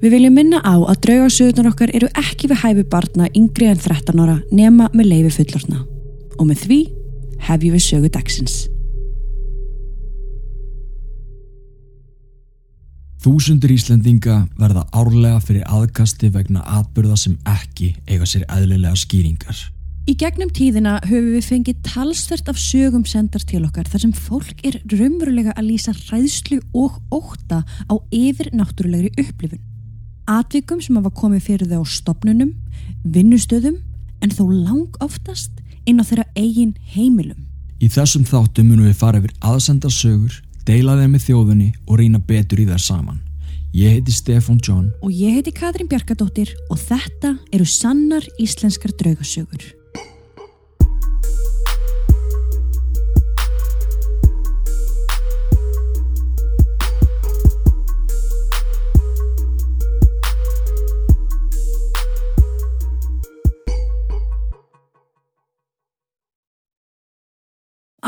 Við viljum minna á að draugasögurnar okkar eru ekki við hæfi barna yngri en 13 ára nema með leifi fullorna. Og með því hefjum við sögu dagsins. Þúsundur Íslendinga verða árlega fyrir aðkasti vegna atbyrða sem ekki eiga sér eðlilega skýringar. Í gegnum tíðina höfum við fengið talsvert af sögum sendar til okkar þar sem fólk er raunverulega að lýsa hræðslu og óta á yfir náttúrulegri upplifun. Atvikum sem hafa komið fyrir þau á stopnunum, vinnustöðum en þó lang oftast inn á þeirra eigin heimilum. Í þessum þáttum munum við fara yfir aðsendar sögur, deila þeim með þjóðunni og reyna betur í þær saman. Ég heiti Stefan John Og ég heiti Katrín Bjarkadóttir og þetta eru sannar íslenskar draugasögur.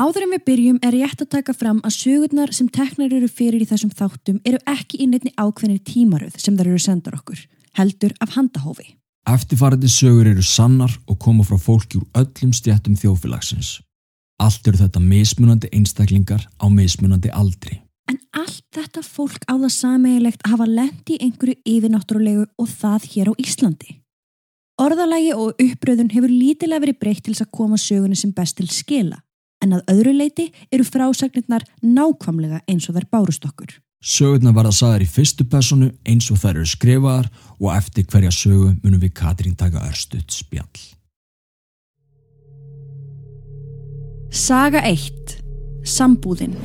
Áður en við byrjum er rétt að taka fram að sögurnar sem teknar eru fyrir í þessum þáttum eru ekki í nefni ákveðnir tímaröð sem þar eru sendar okkur, heldur af handahófi. Eftirfarandi sögur eru sannar og koma frá fólki úr öllum stjættum þjófélagsins. Allt eru þetta mismunandi einstaklingar á mismunandi aldri. En allt þetta fólk á það sameigilegt að hafa lendi í einhverju yfirnáttúrulegu og það hér á Íslandi. Orðalagi og uppröðun hefur lítilega verið breytt til þess að koma sögunni sem best til skila en að öðru leiti eru frásagnirnar nákvamlega eins og þær bárust okkur. Sögurnar verða sagðar í fyrstu personu eins og þær eru skrifaðar og eftir hverja sögu munum við Katrín taka örstuðt spjall. Saga 1. Sambúðin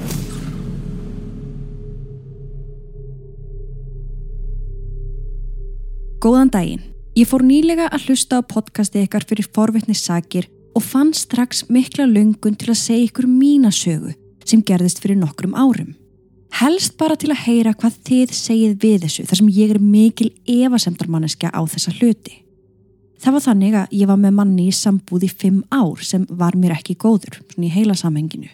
Góðan daginn. Ég fór nýlega að hlusta á podcasti ykkar fyrir forvittni sakir og fann strax mikla löngun til að segja ykkur mína sögu sem gerðist fyrir nokkrum árum. Helst bara til að heyra hvað þið segið við þessu þar sem ég er mikil evasemdarmanneska á þessa hluti. Það var þannig að ég var með manni í sambúð í fimm ár sem var mér ekki góður, svona í heila samhenginu.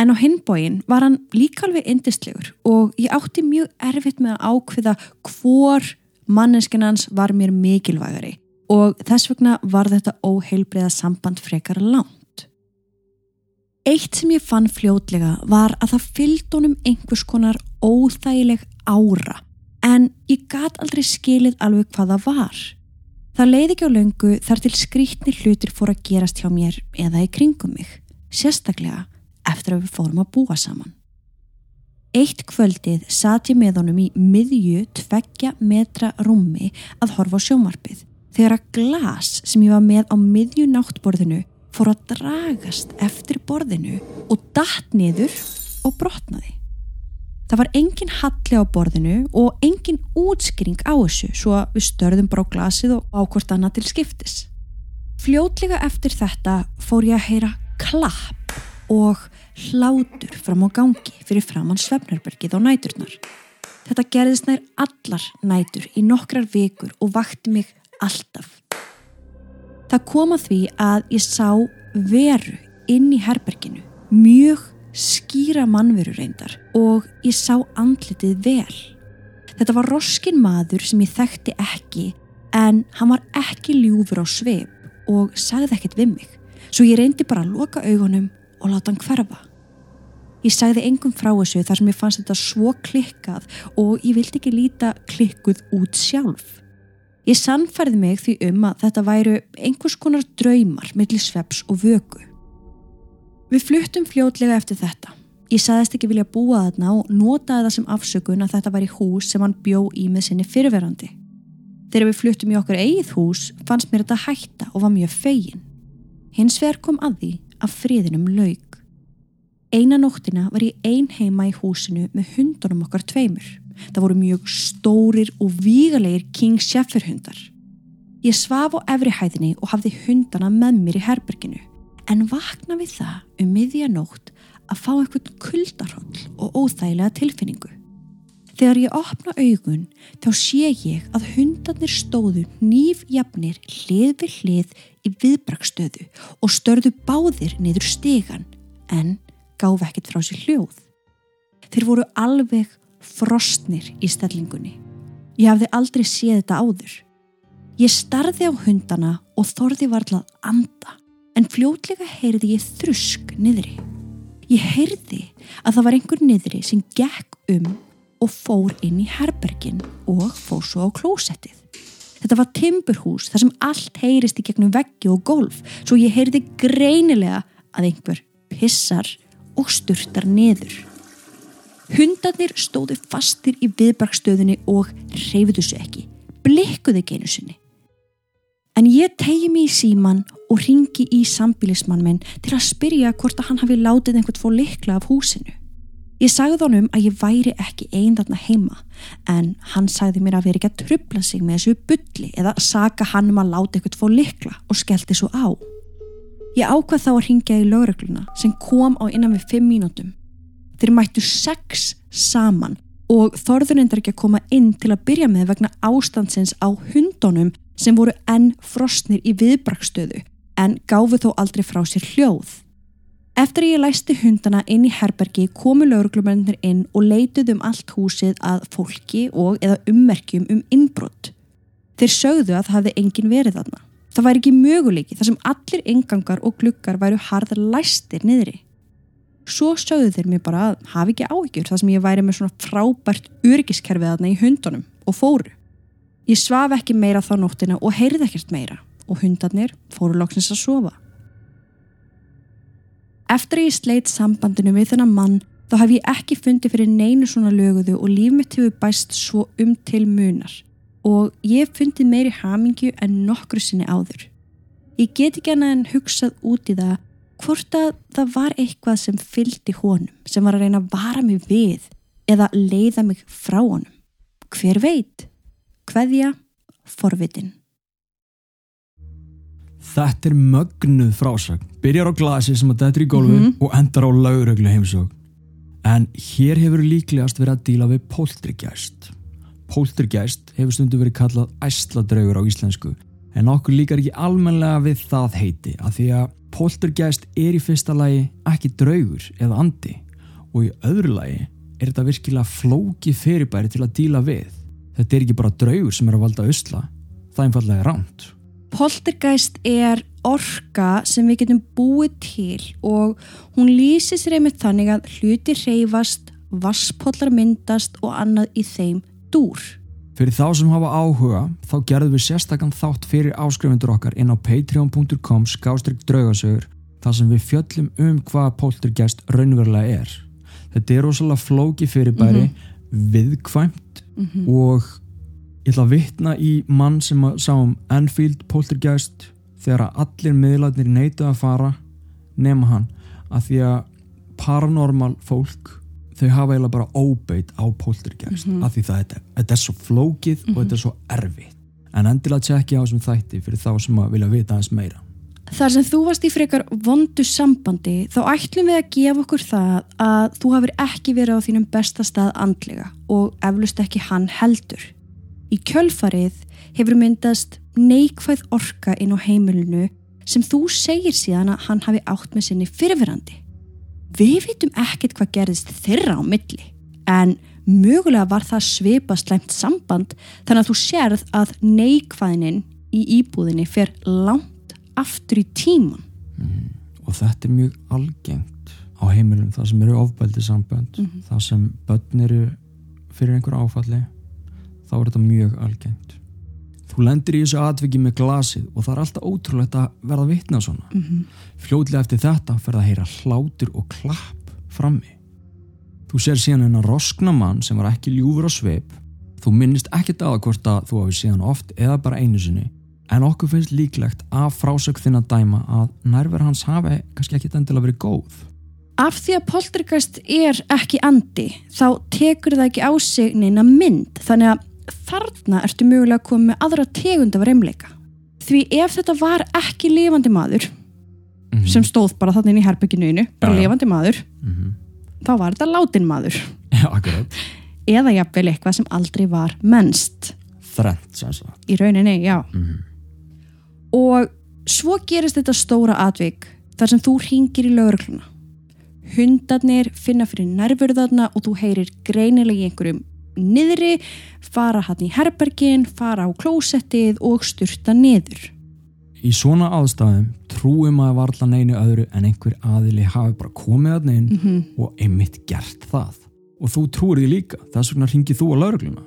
En á hinbóin var hann líka alveg indistlegur og ég átti mjög erfitt með að ákveða hvor manneskinans var mér mikilvægari og þess vegna var þetta óheilbreiða samband frekar langt. Eitt sem ég fann fljótlega var að það fylgd honum einhvers konar óþægileg ára en ég gat aldrei skilið alveg hvað það var. Það leiði ekki á löngu þar til skrítni hlutir fór að gerast hjá mér eða í kringum mig, sérstaklega eftir að við fórum að búa saman. Eitt kvöldið satt ég með honum í miðju tveggja metra rúmi að horfa á sjómarpið þegar að glas sem ég var með á miðju náttborðinu fór að dragast eftir borðinu og datt niður og brotnaði. Það var engin halli á borðinu og engin útskýring á þessu svo að við störðum bara á glasið og ákvort annað til skiptis. Fljótlega eftir þetta fór ég að heyra klapp og hlátur fram á gangi fyrir framann Svefnarbergið á næturnar. Þetta gerðist nær allar nætur í nokkrar vikur og vakti mig alltaf. Það kom að því að ég sá veru inn í herberginu, mjög skýra mannveru reyndar og ég sá andlitið vel. Þetta var roskin maður sem ég þekkti ekki en hann var ekki ljúfur á sveip og sagði ekkert við mig. Svo ég reyndi bara að loka augunum og láta hann hverfa. Ég sagði engum frá þessu þar sem ég fannst þetta svo klikkað og ég vildi ekki líta klikkuð út sjálf. Ég sannferði mig því um að þetta væru einhvers konar draumar millir sveps og vöku. Við fluttum fljótlega eftir þetta. Ég saðist ekki vilja búa þarna og notaði það sem afsökun að þetta væri hús sem hann bjó í með sinni fyrirverandi. Þegar við fluttum í okkur eigið hús fannst mér þetta hætta og var mjög fegin. Hins vegar kom að því að friðinum laug. Eina nóttina var ég ein heima í húsinu með hundunum okkar tveimur. Það voru mjög stórir og vígalegir King Sheffer hundar. Ég svaf á efri hæðinni og hafði hundana með mér í herberginu en vakna við það um miðjanótt að fá eitthvað kuldarhóll og óþægilega tilfinningu. Þegar ég opna augun þá sé ég að hundarnir stóðu nýfjafnir hlið við hlið í viðbrakstöðu og störðu báðir niður stegan en gáf ekkert frá sér hljóð. Þeir voru alveg frostnir í stellingunni. Ég hafði aldrei séð þetta áður. Ég starði á hundana og þorði varla að anda en fljótlega heyrði ég þrusk niðri. Ég heyrði að það var einhver niðri sem gekk um og fór inn í herbergin og fór svo á klósettið. Þetta var timburhús þar sem allt heyrist í gegnum veggi og golf svo ég heyrði greinilega að einhver pissar og sturtar niður. Hundarnir stóðu fastir í viðbrakstöðunni og reyfðu svo ekki, blikkuðu geinu sinni. En ég tegi mig í síman og ringi í sambilismann minn til að spyrja hvort að hann hafi látið einhvert fór likla af húsinu. Ég sagði honum að ég væri ekki einn þarna heima en hann sagði mér að veri ekki að trubla sig með þessu bulli eða saka hann um að láta einhvert fór likla og skellti svo á. Ég ákvað þá að ringja í lögregluna sem kom á innan við fimm mínútum. Þeir mættu sex saman og þorður endar ekki að koma inn til að byrja með vegna ástandsins á hundunum sem voru enn frostnir í viðbrakstöðu en gáfu þó aldrei frá sér hljóð. Eftir ég læsti hundana inn í herbergi komu lauruglumennir inn og leituð um allt húsið að fólki og eða ummerkjum um innbrott. Þeir sögðu að það hefði engin verið þarna. Það væri ekki möguleiki þar sem allir engangar og glukkar væru harðar læstir niðri. Svo sögðu þeir mér bara að hafi ekki áhyggjur þar sem ég væri með svona frábært örgiskerfið þarna í hundunum og fóru. Ég svaf ekki meira þá nóttina og heyrði ekkert meira og hundarnir fóru lóksins að sofa. Eftir ég sleitt sambandinu við þennan mann þá hef ég ekki fundið fyrir neinu svona löguðu og líf mitt hefur bæst svo um til munar og ég hef fundið meiri hamingju en nokkru sinni áður. Ég get ekki annað en hugsað út í það hvort að það var eitthvað sem fylgdi honum sem var að reyna að vara mig við eða leiða mig frá honum. Hver veit? Hveðja, forvitin. Þetta er mögnuð frásagn. Byrjar á glasi sem að er í gólfu mm -hmm. og endar á lauröglu heimsók. En hér hefur líklegast verið að díla við poltergæst. Poltergæst hefur stundu verið kallað æsladraugur á íslensku en okkur líkar ekki almenlega við það heiti að því að poltergæst er í fyrsta lagi ekki draugur eða andi og í öðru lagi er þetta virkilega flóki fyrirbæri til að díla við. Þetta er ekki bara draugur sem er að valda usla, það er einfallega ránt. Poltergeist er orka sem við getum búið til og hún lýsir sér einmitt þannig að hluti reyfast, vasspollar myndast og annað í þeim dúr. Fyrir þá sem hafa áhuga þá gerðum við sérstakann þátt fyrir áskrifundur okkar inn á patreon.com skástrygg draugasögur þar sem við fjöllum um hvað poltergeist raunverulega er. Þetta er rosalega flóki fyrirbæri, mm -hmm. viðkvæmt mm -hmm. og ég ætla að vitna í mann sem sá um Enfield poltergeist þegar að allir miðlarnir neytu að fara nema hann að því að paranormal fólk þau hafa eiginlega bara óbeit á poltergeist mm -hmm. af því það þetta, þetta er svo flókið mm -hmm. og þetta er svo erfitt en endilega tjekki á þessum þætti fyrir þá sem að vilja vita aðeins meira Þar sem þú varst í frekar vondu sambandi þá ætlum við að gefa okkur það að þú hafur ekki verið á þínum besta stað andlega og eflust ekki hann heldur Í kjölfarið hefur myndast neikvæð orka inn á heimilinu sem þú segir síðan að hann hafi átt með sinni fyrirverandi. Við vitum ekkert hvað gerðist þeirra á milli en mögulega var það svipa sleimt samband þannig að þú sérð að neikvæðinin í íbúðinni fer langt aftur í tíman. Mm, og þetta er mjög algengt á heimilum það sem eru ofbældi samband, mm -hmm. það sem börn eru fyrir einhver áfalli þá er þetta mjög algengt þú lendir í þessu atviki með glasið og það er alltaf ótrúlegt að verða vitna svona. Mm -hmm. fljóðlega eftir þetta fer það að heyra hlátur og klapp frammi. Þú sér síðan hennar roskna mann sem var ekki ljúfur á sveip þú minnist ekkert aða hvort að þú hafi síðan oft eða bara einu sinni en okkur finnst líklegt af frásökk þinn að dæma að nærver hans hafi kannski ekkit endilega verið góð. Af því að poltergeist er ekki andi þá tekur það ekki á sig neina mynd. Þannig að þarna ertu mögulega koma með aðra tegund af reymleika því ef þetta var ekki lifandi maður mm -hmm. sem stóð bara þannig inn í herbygginuðinu bara ja. lifandi maður mm -hmm. þá var þetta látin maður ja, eða jafnvel eitthvað sem aldrei var mennst þrent í rauninni, já mm -hmm. og svo gerist þetta stóra atvik þar sem þú ringir í lögurkluna hundarnir finna fyrir nervurðarna og þú heyrir greinilega í einhverjum niðri, fara hann í herbergin, fara á klósettið og styrta niður. Í svona aðstæðum trúum að varla neinu öðru en einhver aðili hafi bara komið að neinn -hmm. og einmitt gert það. Og þú trúir því líka, þess vegna ringið þú á laurugluna.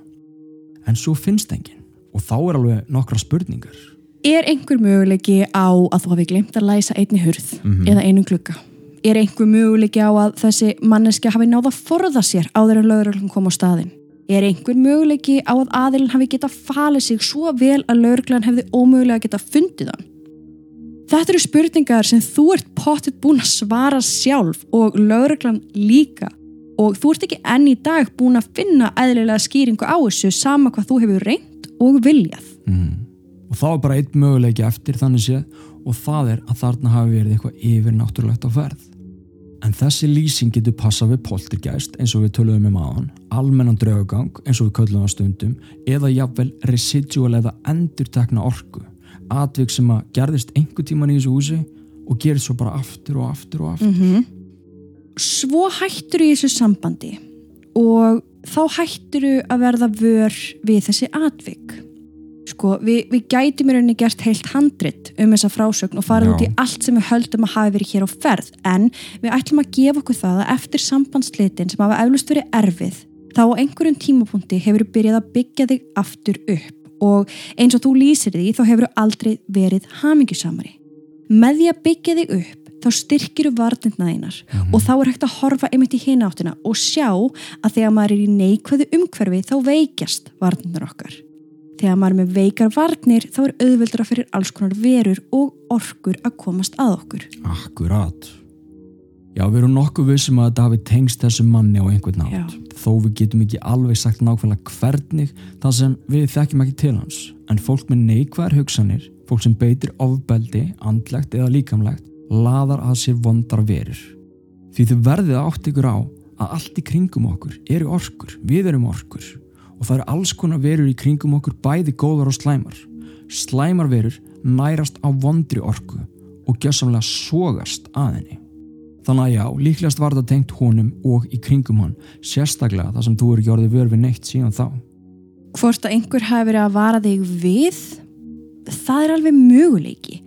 En svo finnst enginn og þá er alveg nokkra spurningar. Er einhver möguleiki á að þú hafi glemt að læsa einni hurð Mhm. eða einum glugga? Er einhver möguleiki á að þessi manneski hafi náða að forða sér áður en lögreglun kom á staðin? Er einhver möguleiki á að aðilin hafi geta falið sig svo vel að lögreglan hefði ómögulega geta fundið hann? Þetta eru spurningar sem þú ert pottit búin að svara sjálf og lögreglan líka og þú ert ekki enn í dag búin að finna eðlilega skýringu á þessu sama hvað þú hefur reynd og viljað. Mm. Og þá er bara einn möguleiki eftir þannig séð og það er að þarna hafi verið eitthvað yfir náttúrulegt á ferð. En þessi lýsing getur passað við poltergeist eins og við töluðum um aðan, almennan draugagang eins og við köllum á stundum eða jafnvel residual eða endurtekna orku, atvik sem að gerðist einhver tíman í þessu húsi og gerist svo bara aftur og aftur og aftur. -hmm. Svo hættur í þessu sambandi og þá hættur að verða vör við þessi atvik. Sko, við, við gætum í rauninni gert heilt handrit um þessa frásögn og farið Já. út í allt sem við höldum að hafi verið hér á ferð en við ætlum að gefa okkur það að eftir sambandslitin sem hafa eflust verið erfið þá á einhverjum tímapunkti hefur byrjað að byggja þig aftur upp og eins og þú lýsir því þá hefur aldrei verið hamingjusamari. Með því að byggja þig upp þá styrkir þú varnirna þínar og þá er hægt að horfa einmitt í hina áttina og sjá að þegar maður er í neikvæðu umhverfi þá veikjast varnirnar okkar. Þegar maður með veikar varnir þá er auðveldra fyrir alls konar verur og orkur að komast að okkur. Akkurat. Já, við erum nokkuð vissum að þetta hafi tengst þessum manni á einhvern nátt. Já. Þó við getum ekki alveg sagt nákvæmlega hvernig það sem við þekkjum ekki til hans. En fólk með neikvæðar hugsanir, fólk sem beitir ofbeldi, andlegt eða líkamlegt, laðar að sér vondar verur. Því þau verðið átt ykkur á að allt í kringum okkur eru orkur, við erum orkur og það eru alls konar verur í kringum okkur bæði góðar og slæmar. Slæmar verur nærast á vondri orku og gjössamlega sogast að henni. Þannig að já, líklegast var þetta tengt honum og í kringum hann, sérstaklega það sem þú eru ekki orðið vör við neitt síðan þá. Hvort að einhver hafi verið að vara þig við, það er alveg möguleiki.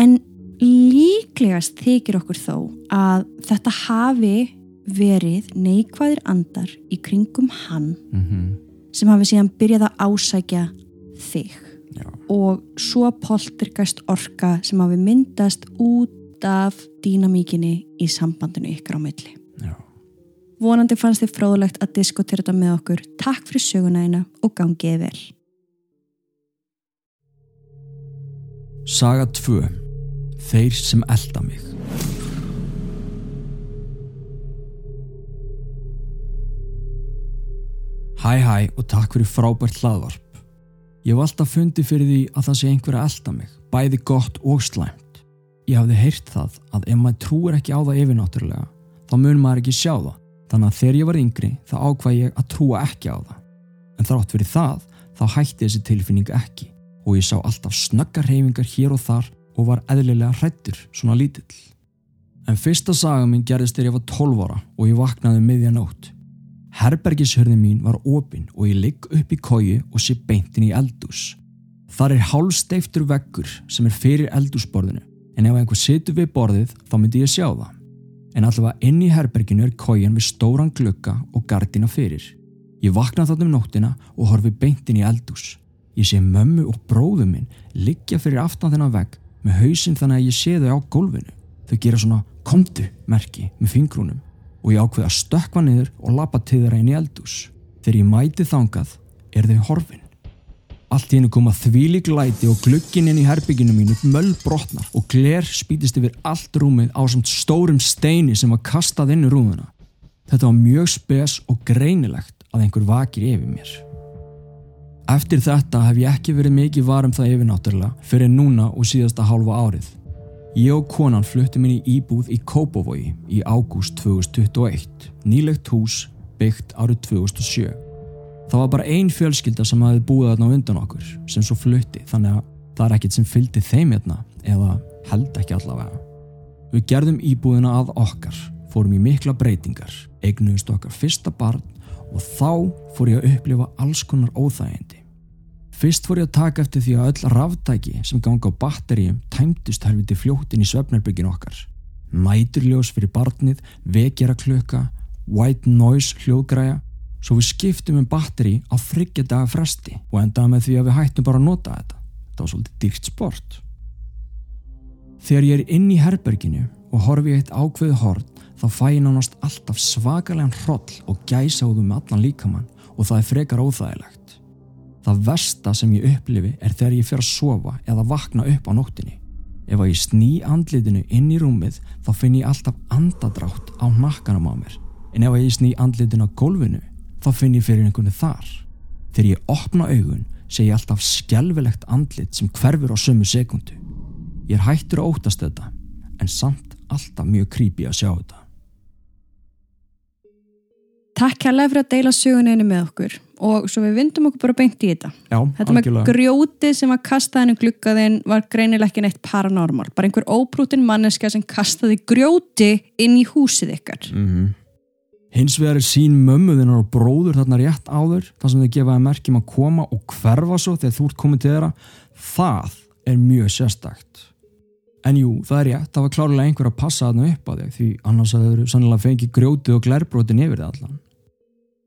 En líklegast þykir okkur þó að þetta hafi verið neikvæðir andar í kringum hann Mm -hmm. Sem hafi síðan byrjað að ásækja þig Já. og svo poltergast orka sem hafi myndast út af dýnamíkinni í sambandinu ykkar á milli. Já. Vonandi fannst þið fróðulegt að diskutera þetta með okkur. Takk fyrir sögunæina og gangiði vel. Saga 2. Þeir sem elda mig. Hæ hæ og takk fyrir frábært hlaðvarp. Ég hef alltaf fundið fyrir því að það sé einhver að elda mig, bæði gott og slæmt. Ég hafði heyrt það að ef maður trúir ekki á það yfirnáttúrulega, þá mun maður ekki sjá það. Þannig að þegar ég var yngri þá ákvað ég að trúa ekki á það. En þrátt fyrir það, þá hætti þessi tilfinning ekki og ég sá alltaf snöggar reyfingar hér og þar og var eðlilega hrættur svona lítill. En fyrsta saga minn gerðist þegar ég var 12 ára og ég vaknaði um miðja nótt. Herbergishörði mín var opinn og ég ligg upp í kóju og sé beintin í eldús. Þar er hálsteiftur veggur sem er fyrir eldúsborðinu en ef einhver situr við borðið þá myndi ég sjá það. En allavega inn í herberginu er kójan við stóran glugga og gardina fyrir. Ég vakna þarna um nóttina og horfi beintin í eldús. Ég sé mömmu og bróðu minn liggja fyrir aftan þennan vegg með hausinn þannig að ég sé þau á gólfinu. Þau gera svona komdu merki með fingrúnum og ég ákveð að stökkva niður og lappa til þeirra inn í eldús. Þegar ég mæti þangað er þau horfin. Allt í hennu koma þvílík læti og glugginn inn í herbygginu mínu möll brotnar og gler spýtist yfir allt rúmið á samt stórum steini sem var kastað inn í rúmuna. Þetta var mjög spes og greinilegt að einhver vakir yfir mér. Eftir þetta hef ég ekki verið mikið varum það yfirnáttúrulega fyrir núna og síðasta hálfa árið. Ég og konan fluttum inn í íbúð í Kópavogi í ágúst 2021, nýlegt hús byggt árið 2007. Það var bara ein fjölskylda sem hafi búið þarna undan okkur sem svo flutti þannig að það er ekkert sem fylgdi þeim hérna eða held ekki allavega. Við gerðum íbúðina að okkar, fórum í mikla breytingar, eignuðust okkar fyrsta barn og þá fór ég að upplifa alls konar óþægindi. Fyrst fór ég að taka eftir því að öll ráftæki sem ganga á batteríum tæmtust helviti fljóttin í svefnarbyggin okkar. Næturljós fyrir barnið, vekjara klukka, white noise hljóðgræja, svo við skiptum um batteri á þryggja daga fresti og endaði með því að við hættum bara að nota þetta. Þetta var svolítið dýrt sport. Þegar ég er inn í herberginu og horfi eitt ákveðu hort þá fæ ég nánast alltaf svakalega hroll og gæsa úr með allan líkamann og það er frekar óþægilegt. Það versta sem ég upplifi er þegar ég fer að sofa eða vakna upp á nóttinni. Ef að ég sný andlitinu inn í rúmið þá finn ég alltaf andadrátt á nakkanum á mér. En ef að ég sný andlitinu á gólfinu þá finn ég fyrir einhvern þar. Þegar ég opna augun sé ég alltaf skjálfilegt andlit sem hverfur á sömu sekundu. Ég er hættur að ótast þetta en samt alltaf mjög creepy að sjá þetta. Takk hérlega fyrir að deila söguninni með okkur og svo við vindum okkur bara beint í þetta. Já, Þetta með algjörlega. grjótið sem var kastað henni gluggaðinn var greinilega ekki neitt paranormal. Bara einhver óbrútin manneska sem kastaði grjóti inn í húsið ykkar. Mm Hins vegar er sín mömmuðinnar og bróður þarna rétt áður þar sem þau gefaði merkjum að koma og hverfa svo þegar þú ert komið til þeirra það er mjög sérstakt en jú, það er rétt, það var klárlega einhver að passa þarna upp á þig því annars að þau eru sannlega fengið grjótið og glærbrotin yfir þið allan.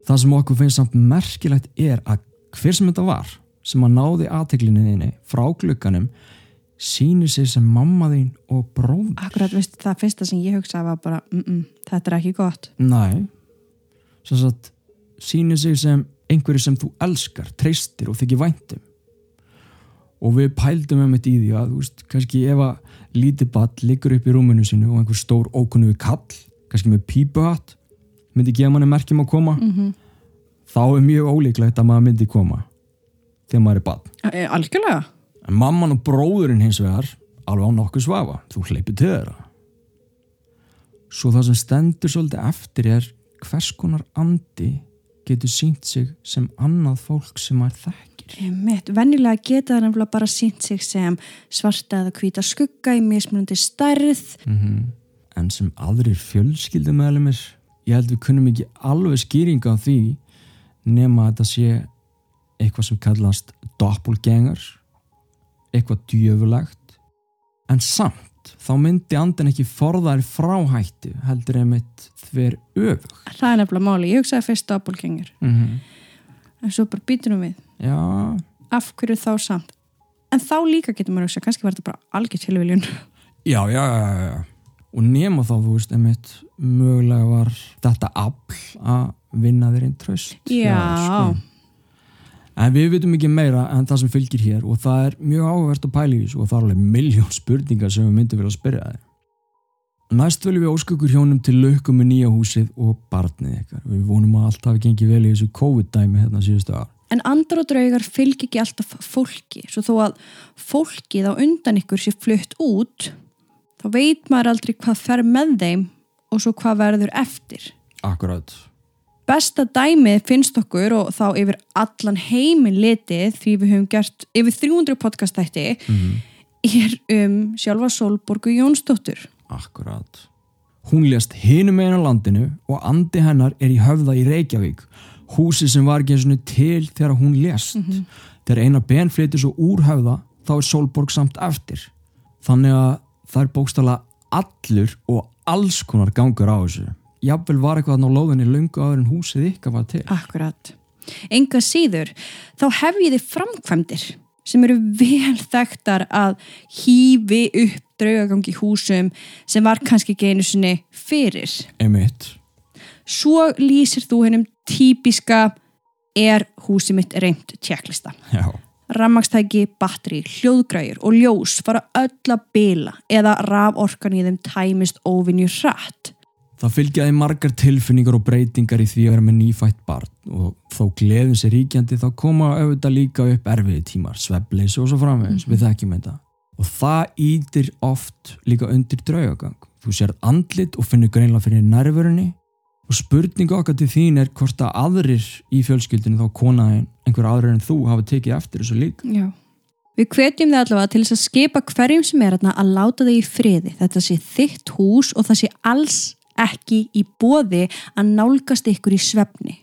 Það sem okkur finnst samt merkilegt er að hver sem þetta var sem að náði aðteglinniðinni frá glugganum sýnir sig sem mamma þín og bróður Akkurat, veistu, það fyrsta sem ég hugsaði var bara, mm -mm, þetta er ekki gott. Næ sem sagt sýnir sig sem einhverju sem þú elskar, treystir og þykir væntum og við pældum um þetta í því að veist, kannski ef að lítið ball liggur upp í rúminu sinu og einhver stór ókunnugu kall kannski með pípuhatt myndi gefa manni merkjum að koma Mm þá er mjög ólíklegt að maður myndi koma þegar maður er ball e, Algjörlega. en mamman og bróðurinn hins vegar alveg á nokkuð svafa, þú hleypir til þeirra. Svo það sem stendur svolítið eftir er hvers konar andi getur sínt sig sem annað fólk sem maður þekkir Mitt, venjulega geta það nefnilega bara sínt sig sem svarta eða hvíta skugga í mismunandi stærð. mm en sem aðrir fjölskyldumæðlumir ég held við kunnum ekki alveg skýringa á því nema að þetta sé eitthvað sem kallast doppelganger eitthvað djöfulegt en samt þá myndi andin ekki forðaðir fráhættu heldur einmitt þver öfug Það er nefnilega máli. Ég hugsaði fyrst doppelgengur. mm -hmm. En svo bara býtunum við. Já, Af hverju þá samt? En þá líka getur maður hugsað, kannski var þetta bara algjör tilviljun. já, já, já, já og nema þá, þú veist, einmitt mögulega var þetta afl að vinna þeir einn tröst Já. En við vitum ekki meira en það sem fylgir hér og það er mjög áhugavert að pæla í þessu og það er alveg miljón spurningar sem við myndum vilja spyrja þér. Næst viljum við óskökur hjónum til lökum með nýja húsið og barnið ykkar. Við vonum að allt hafi gengið vel í þessu COVID-dæmi hérna síðustu ár. En andar og draugar fylgir ekki alltaf fólki. Svo þó að fólkið á undan ykkur sé flutt út, þá veit maður aldrei hvað fer með þeim og svo hvað verður eftir. Akkurat. Besta dæmið finnst okkur og þá yfir allan heiminn litið því við höfum gert yfir 300 podcastætti Mm er um sjálfa Solborgu Jónsdóttur. Akkurat. Hún lést hinum einu landinu og andi hennar er í höfða í Reykjavík. Húsi sem var ekki eins og til þegar hún lést. Þegar eina ben flytur svo úr höfða þá er Solborg samt eftir. Þannig að það er bókstala allur og alls konar gangur á þessu. Jafnvel var eitthvað á lóðinni löngu áður en húsið ykkar var til. Akkurat. Enga síður, þá hef ég þið framkvæmdir sem eru vel þekktar að hýfi upp draugagangi húsum sem var kannski ekki einu sinni fyrir. Emitt. Svo lýsir þú hennum típiska er húsið mitt reynd tjekklista. Rammagstæki, batteri, hljóðgræjur og ljós fara öll að bila eða raforkan í þeim tæmist óvinju hratt. Það fylgjaði margar tilfinningar og breytingar í því að vera með nýfætt barn og þó gleðin sér ríkjandi þá koma auðvitað líka upp erfiði tímar, svefleysi og svo framvegis, við þekkjum þetta. Og það ítir oft líka undir draugagang. Þú sér andlit og finnur greinlega fyrir nærvörunni og spurninga okkar til þín er hvort að aðrir í fjölskyldinu þá konaðin einhver aðrir en þú hafa tekið eftir þessu líka. Já. Við hvetjum þið allavega til þess að skipa hverjum sem er að láta þig í friði. Þetta sé þitt hús og það sé alls ekki í bóði að nálgast ykkur í svefni.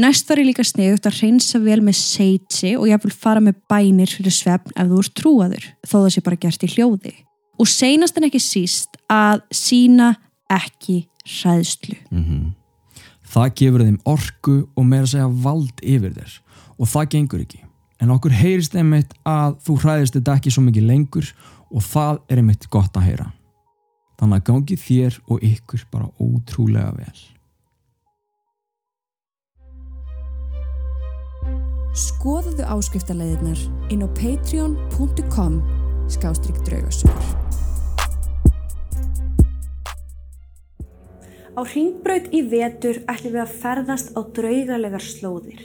Næst var ég líka sniðugt að reynsa vel með seitsi og ég vil fara með bænir fyrir svefn ef þú ert trúaður, þó það sé bara gert í hljóði. Og seinast en ekki síst að sína ekki hræðslu. Mm Það gefur þeim orku og meira að segja vald yfir þér og það gengur ekki. En okkur heyrist einmitt að þú hræðist þetta ekki svo mikið lengur og það er einmitt gott að heyra. Þannig að gangi þér og ykkur bara ótrúlega vel. Skoðuðu áskriftarleðinar inn á patreon.com skástrygg draugarsögur. Á ringbraut í vetur ætlum við að ferðast á draugalegar slóðir.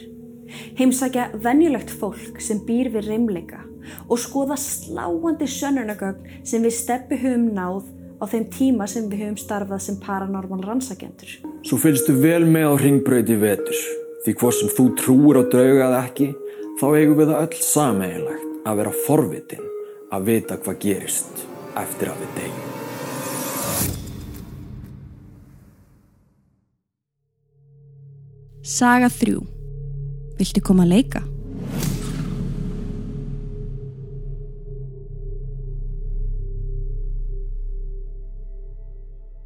Heimsækja venjulegt fólk sem býr við reymleika og skoða sláandi sönnunagögn sem við steppi höfum náð á þeim tíma sem við höfum starfað sem paranormal rannsakendur. Svo fylgstu vel með á ringbraut í vetur. Því hvort sem þú trúur á draugað ekki, þá eigum við það öll sameigilegt að vera forvitin að vita hvað gerist eftir að við degjum. Saga 3. Viltu koma að leika?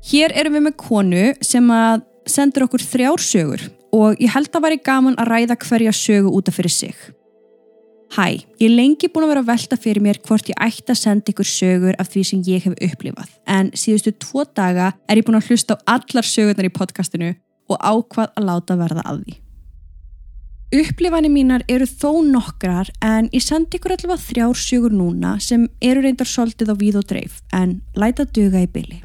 Hér erum við með konu sem að sendur okkur þrjár sögur og ég held að væri gaman að ræða hverja sögu útaf fyrir sig. Hæ, ég er lengi búin að vera að velta fyrir mér hvort ég ætti að senda ykkur sögur af því sem ég hef upplifað en síðustu tvo daga er ég búin að hlusta á allar sögurnar í podcastinu og ákvað að láta verða að því. Upplifanir mínar eru þó nokkrar en ég sendi ykkur allavega þrjár sögur núna sem eru reyndar soldið á víð og dreif en læta duga í byli.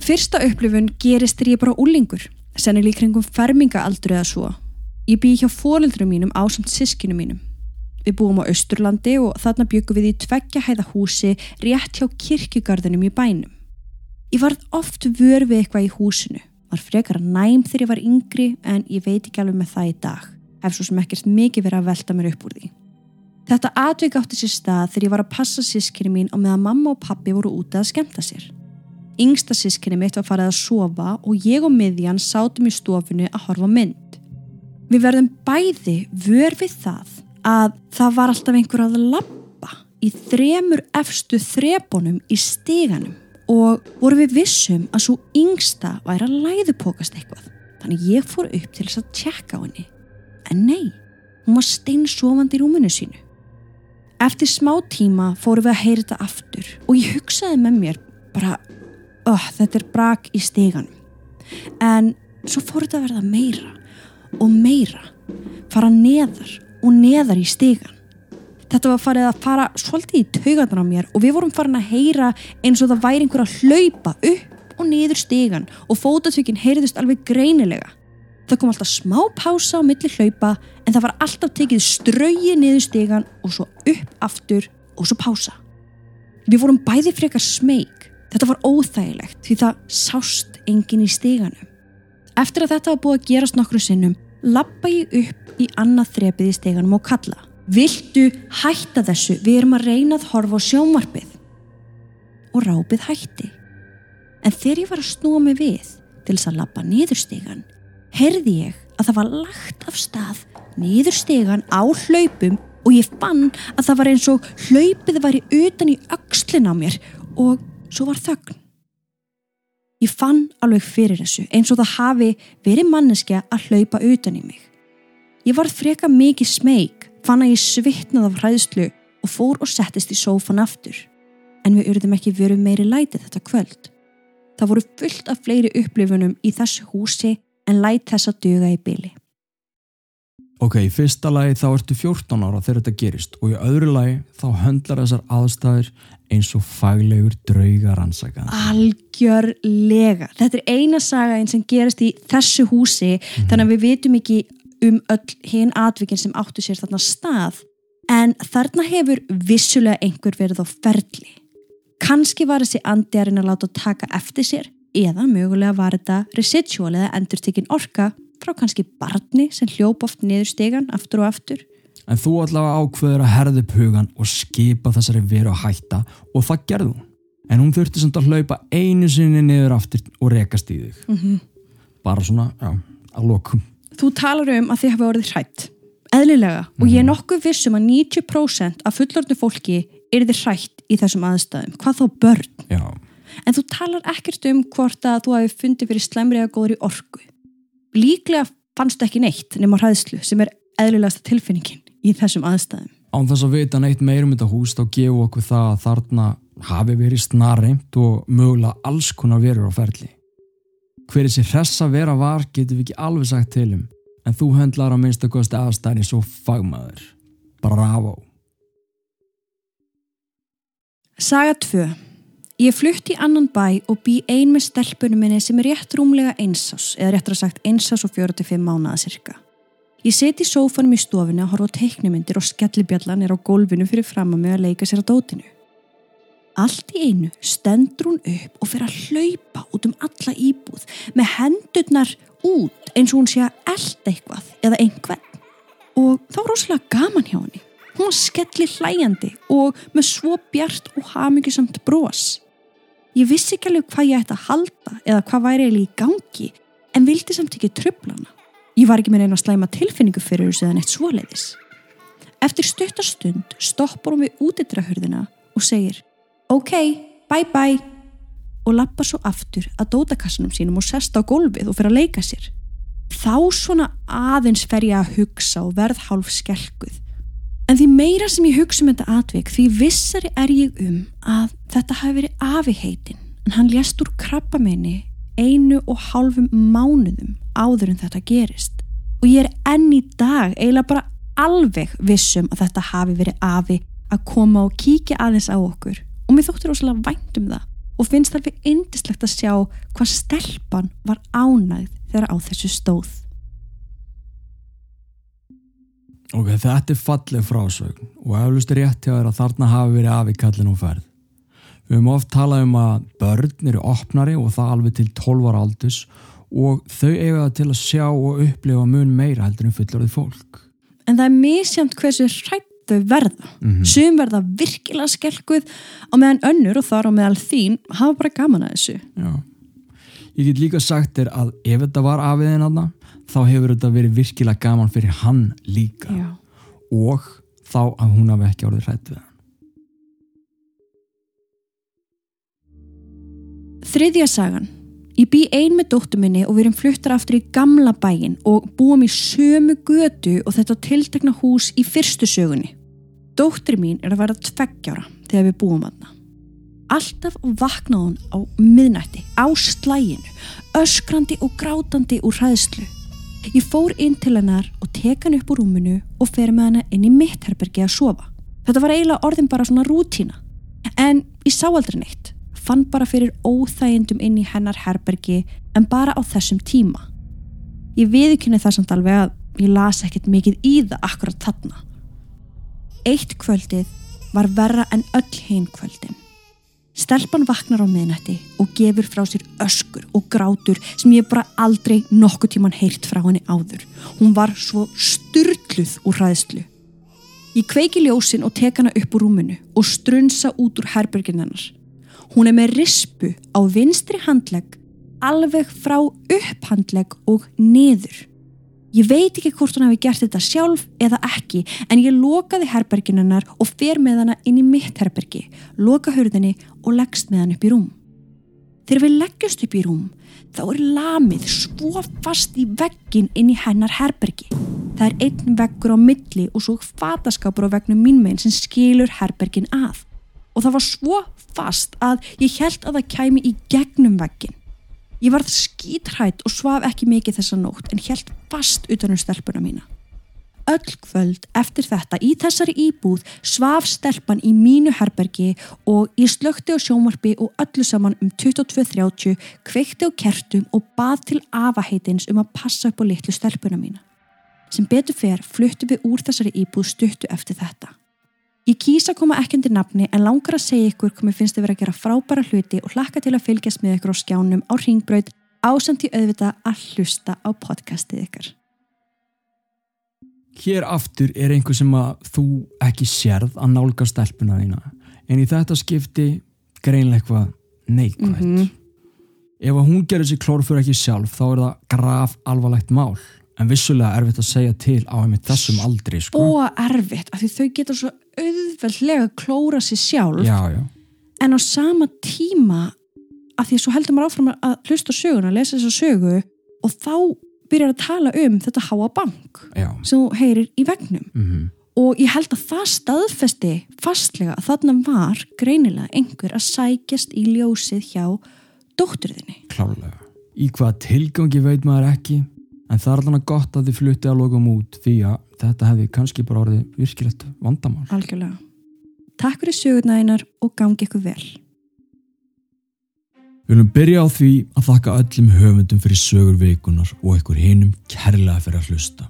Fyrsta upplifun gerist þegar ég bara úlingur, sennileg kringum fermingaaldru eða svo. Ég bý hjá fóreldrum mínum á samt sískinu mínum. Við búum á Östurlandi og þarna byggum við í tveggja hæða húsi rétt hjá kirkjugarðinum í bænum. Ég varð oft vör við eitthvað í húsinu, var frekar næm þegar ég var yngri en ég veit ekki alveg með það í dag, ef svo sem ekkert mikið verið að velta mér upp úr því. Þetta atvik átti sér stað þegar ég var að passa sískinu mín og meðan mamma og pappi voru úti að skemta sér. Yngsta sískinni mitt var farið að sofa og ég og miðjan sátum í stofinu að horfa mynd. Við verðum bæði vör við það að það var alltaf einhver að lappa í þremur efstu þrepunum í steganum og voru við vissum að svo yngsta væri að læðupokast eitthvað. Þannig ég fór upp til þess að tjekka á henni. En nei, hún var steinsofandi í rúminu sínu. Eftir smá tíma fóru við að heyra þetta aftur og ég hugsaði með mér bara oh, þetta er brak í steganum en svo fór þetta að verða meira og meira fara neðar og neðar í stegan þetta var farið að fara svolítið í taugandan á mér og við vorum farin að heyra eins og það væri einhver að hlaupa upp og niður stegan og fótatökin heyriðust alveg greinilega það kom alltaf smá pása á milli hlaupa en það var alltaf tekið ströyið niður stegan og svo upp aftur og svo pása við vorum bæði frekar smeg Þetta var óþægilegt því það sást engin í stíganum. Eftir að þetta var búið að gerast nokkru sinnum, lappa ég upp í annað þrepið í stíganum og kalla. Viltu hætta þessu? Við erum að reyna að horfa á sjómarpið. Og rápið hætti. En þegar ég var að snúa mig við til þess að lappa niður stígan, herði ég að það var lagt af stað niður stígan á hlaupum og ég fann að það var eins og hlaupið var í utan í aukslin á mér og svo var þögn. Ég fann alveg fyrir þessu eins og það hafi verið manneskja að hlaupa utan í mig. Ég var freka mikið smeg, fann að ég svitnað af hræðslu og fór og settist í sófan aftur. En við urðum ekki veru meiri lætið þetta kvöld. Það voru fullt af fleiri upplifunum í þessu húsi en læt þess að duga í byli. Ok, í fyrsta lagi þá ertu 14 ára þegar þetta gerist og í öðru lagi þá höndlar þessar aðstæður eins og faglegur draugar ansaka. Algjörlega. Þetta er eina saga einn sem gerist í þessu húsi mm -hmm. þannig að við vitum ekki um öll hinn atvikin sem áttu sér þarna stað en þarna hefur vissulega einhver verið á ferli. Kanski var þessi andiarinn að láta taka eftir sér eða mögulega var þetta residual eða endurtekinn orka frá kannski barni sem hljópa oft niður stegan aftur og aftur. En þú allavega ákveður að herða upp hugan og skipa þessari veru að hætta og það gerðu hún. En hún þurfti samt að hlaupa einu sinni niður aftur og rekast í þig. Mm -hmm. Bara svona, já, að lokum. Þú talar um að þið hafa orðið hrætt eðlilega. Og ég er nokkuð vissum að 90% af fullorðnu fólki er þið hrætt í þessum aðstæðum. Hvað þá börn, Já, en þú talar ekkert um hvort að þú hafi fundið fyrir slemri eða góðri orku. Líklega fannstu ekki neitt nema hræðslu sem er eðlilegasta tilfinningin í þessum aðstæðum. Án þess að vita neitt meirum þetta hús þá gefu okkur það að þarna hafi verið snarreimt og mögulega alls konar verur á ferli. Hver þessi hressa vera var getur við ekki alveg sagt til um en þú höndlar á minnstu kosti aðstæðin svo fagmaður. Bravo! Saga 2 Ég flutt í annan bæ og bý ein með stelpunum minni sem er rétt rúmlega einsás eða réttur að sagt einsás og 45 mánuða cirka. Ég seti í sófanum í stofinu að horfa á teiknumindir og skellibjallan er á gólfinu fyrir fram að mig að leika sér á dótinu. Allt í einu stendur hún upp og fyrir að hlaupa út um alla íbúð með hendurnar út eins og hún sé að elda eitthvað eða einhvern. Og þá var rosalega gaman hjá henni. Hún var skelli hlæjandi og með svo bjart og hamingjusamt bros. Ég vissi ekki alveg hvað ég ætti að halda eða hvað væri eiginlega í gangi en vildi samt ekki tröfla hana. Ég var ekki með einu að slæma tilfinningu fyrir þessu eða neitt svoleiðis. Eftir stuttastund stoppar hún við útidrahurðina og segir Ok, bye bye og lappar svo aftur að dótakassanum sínum og sest á gólfið og fyrir að leika sér. Þá svona aðeins fer ég að hugsa og verð hálf skelkuð. En því meira sem ég hugsa um þetta atvik því vissari er ég um að þetta hafi verið afi heitin en hann lést úr krabbamenni einu og hálfum mánuðum áður en þetta gerist og ég er enn í dag eiginlega bara alveg vissum að þetta hafi verið afi að koma og kíkja aðeins á okkur og mér þóttir ósala vænt um það og finnst alveg indislegt að sjá hvað stelpan var ánægð þegar á þessu stóð. Ok, þetta er falleg frásögn og eflust er rétt hjá þér að þarna hafi verið afi kallin og ferð. Við höfum oft talað um að börn eru opnari og það alveg til 12 ára aldus og þau eiga til að sjá og upplifa mun meira heldur en fullorðið fólk. En það er misjamt hversu hrætt þau verða. Sum verða virkilega skelkuð á meðan önnur og þar á meðal þín hafa bara gaman að þessu. Já. Ég get líka sagt þér að ef þetta var afiðin aðna þá hefur þetta verið virkilega gaman fyrir hann líka Já. og þá að hún hafi ekki orðið hrætt við hann. Þriðja sagan. Ég bý ein með dóttu minni og við erum fluttar aftur í gamla bæin og búum í sömu götu og þetta tiltekna hús í fyrstu sögunni. Dóttir mín er að vera tveggjára þegar við búum aðna. Alltaf vaknaði hún á miðnætti, á slæginu, öskrandi og grátandi úr hræðslu. Ég fór inn til hennar og tek hann upp úr rúminu og fer með hana inn í mitt herbergi að sofa. Þetta var eiginlega orðin bara svona rútína. En ég sá aldrei neitt fann bara fyrir óþægindum inn í hennar herbergi en bara á þessum tíma. Ég viðkynni það samt alveg að ég las ekkert mikið í það akkurat þarna. Eitt kvöldið var verra en öll hinn kvöldin. Stelpan vaknar á miðnætti og gefur frá sér öskur og grátur sem ég bara aldrei nokkuð tíman heyrt frá henni áður. Hún var svo styrluð úr hræðslu. Ég kveiki ljósin og tek hana upp úr rúminu og strunsa út úr herbergin hennar. Hún er með rispu á vinstri handlegg alveg frá upphandlegg og niður. Ég veit ekki hvort hún hafi gert þetta sjálf eða ekki en ég lokaði herbergin hennar og fer með hana inn í mitt herbergi, loka hurðinni og leggst með hann upp í rúm. Þegar við leggjast upp í rúm þá er lamið svo fast í veggin inn í hennar herbergi. Það er einn veggur á milli og svo fataskapur á vegnum mínmein sem skilur herbergin að. Og það var svo fast að ég held að það kæmi í gegnum veggin. Ég varð skítrætt og svaf ekki mikið þessa nótt en held fast utanum stelpuna mína. Öll kvöld eftir þetta í þessari íbúð svaf stelpan í mínu herbergi og ég slökti á sjómarbi og öllu saman um 22.30 kveikti á kertum og bað til afaheitins um að passa upp á litlu stelpuna mína. Sem betur fer fluttu við úr þessari íbúð stuttu eftir þetta. Ég kýsa að koma ekki undir nafni en langar að segja ykkur hvað mér finnst þið verið að gera frábæra hluti og hlakka til að fylgjast með ykkur á skjánum á ringbraut ásamt í auðvita að hlusta á podcastið ykkar. Hér aftur er einhver sem að þú ekki sérð að nálga stelpuna þína en í þetta skipti greinlega eitthvað neikvægt. Mhm. Ef að hún gerir sér klórfur ekki sjálf þá er það graf alvarlegt mál en vissulega erfitt að segja til á einmitt þessum aldri sko. og erfitt af því þau getur svo auðveldlega klóra sér sjálf já, já, en á sama tíma af því svo heldur maður áfram að hlusta söguna, lesa þessa sögu og þá byrjar að tala um þetta háa bank já. sem þú heyrir í vegnum Mm og ég held að það staðfesti fastlega að þarna var greinilega einhver að sækjast í ljósið hjá dótturðinni. klálega í hvaða tilgangi veit maður ekki en það er alveg gott að þið flutti að lokum út því að þetta hefði kannski bara orðið virkilegt vandamál Algjörlega. Takk fyrir sögurnæðinar og gangi ykkur vel. Við viljum byrja á því að þakka öllum höfundum fyrir sögur vikunar og ykkur hinum kærlega fyrir að hlusta.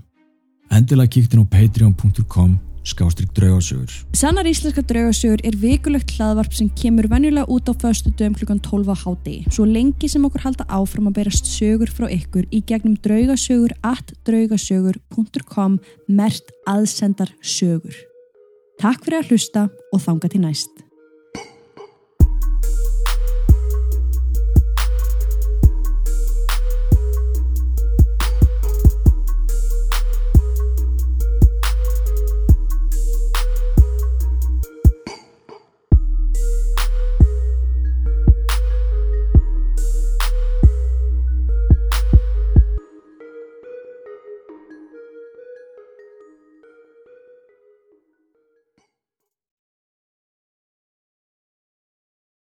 Endilega kíktin á patreon.com skástrygg draugarsögur. Sannar íslenska draugasögur er vikulegt hlaðvarp sem kemur venjulega út á föstu dögum klukkan 12 á hádegi. Svo lengi sem okkur halda áfram að berast sögur frá ykkur í gegnum draugasögur at draugasögur.com mert aðsendar sögur. Takk fyrir að hlusta og þanga til næst.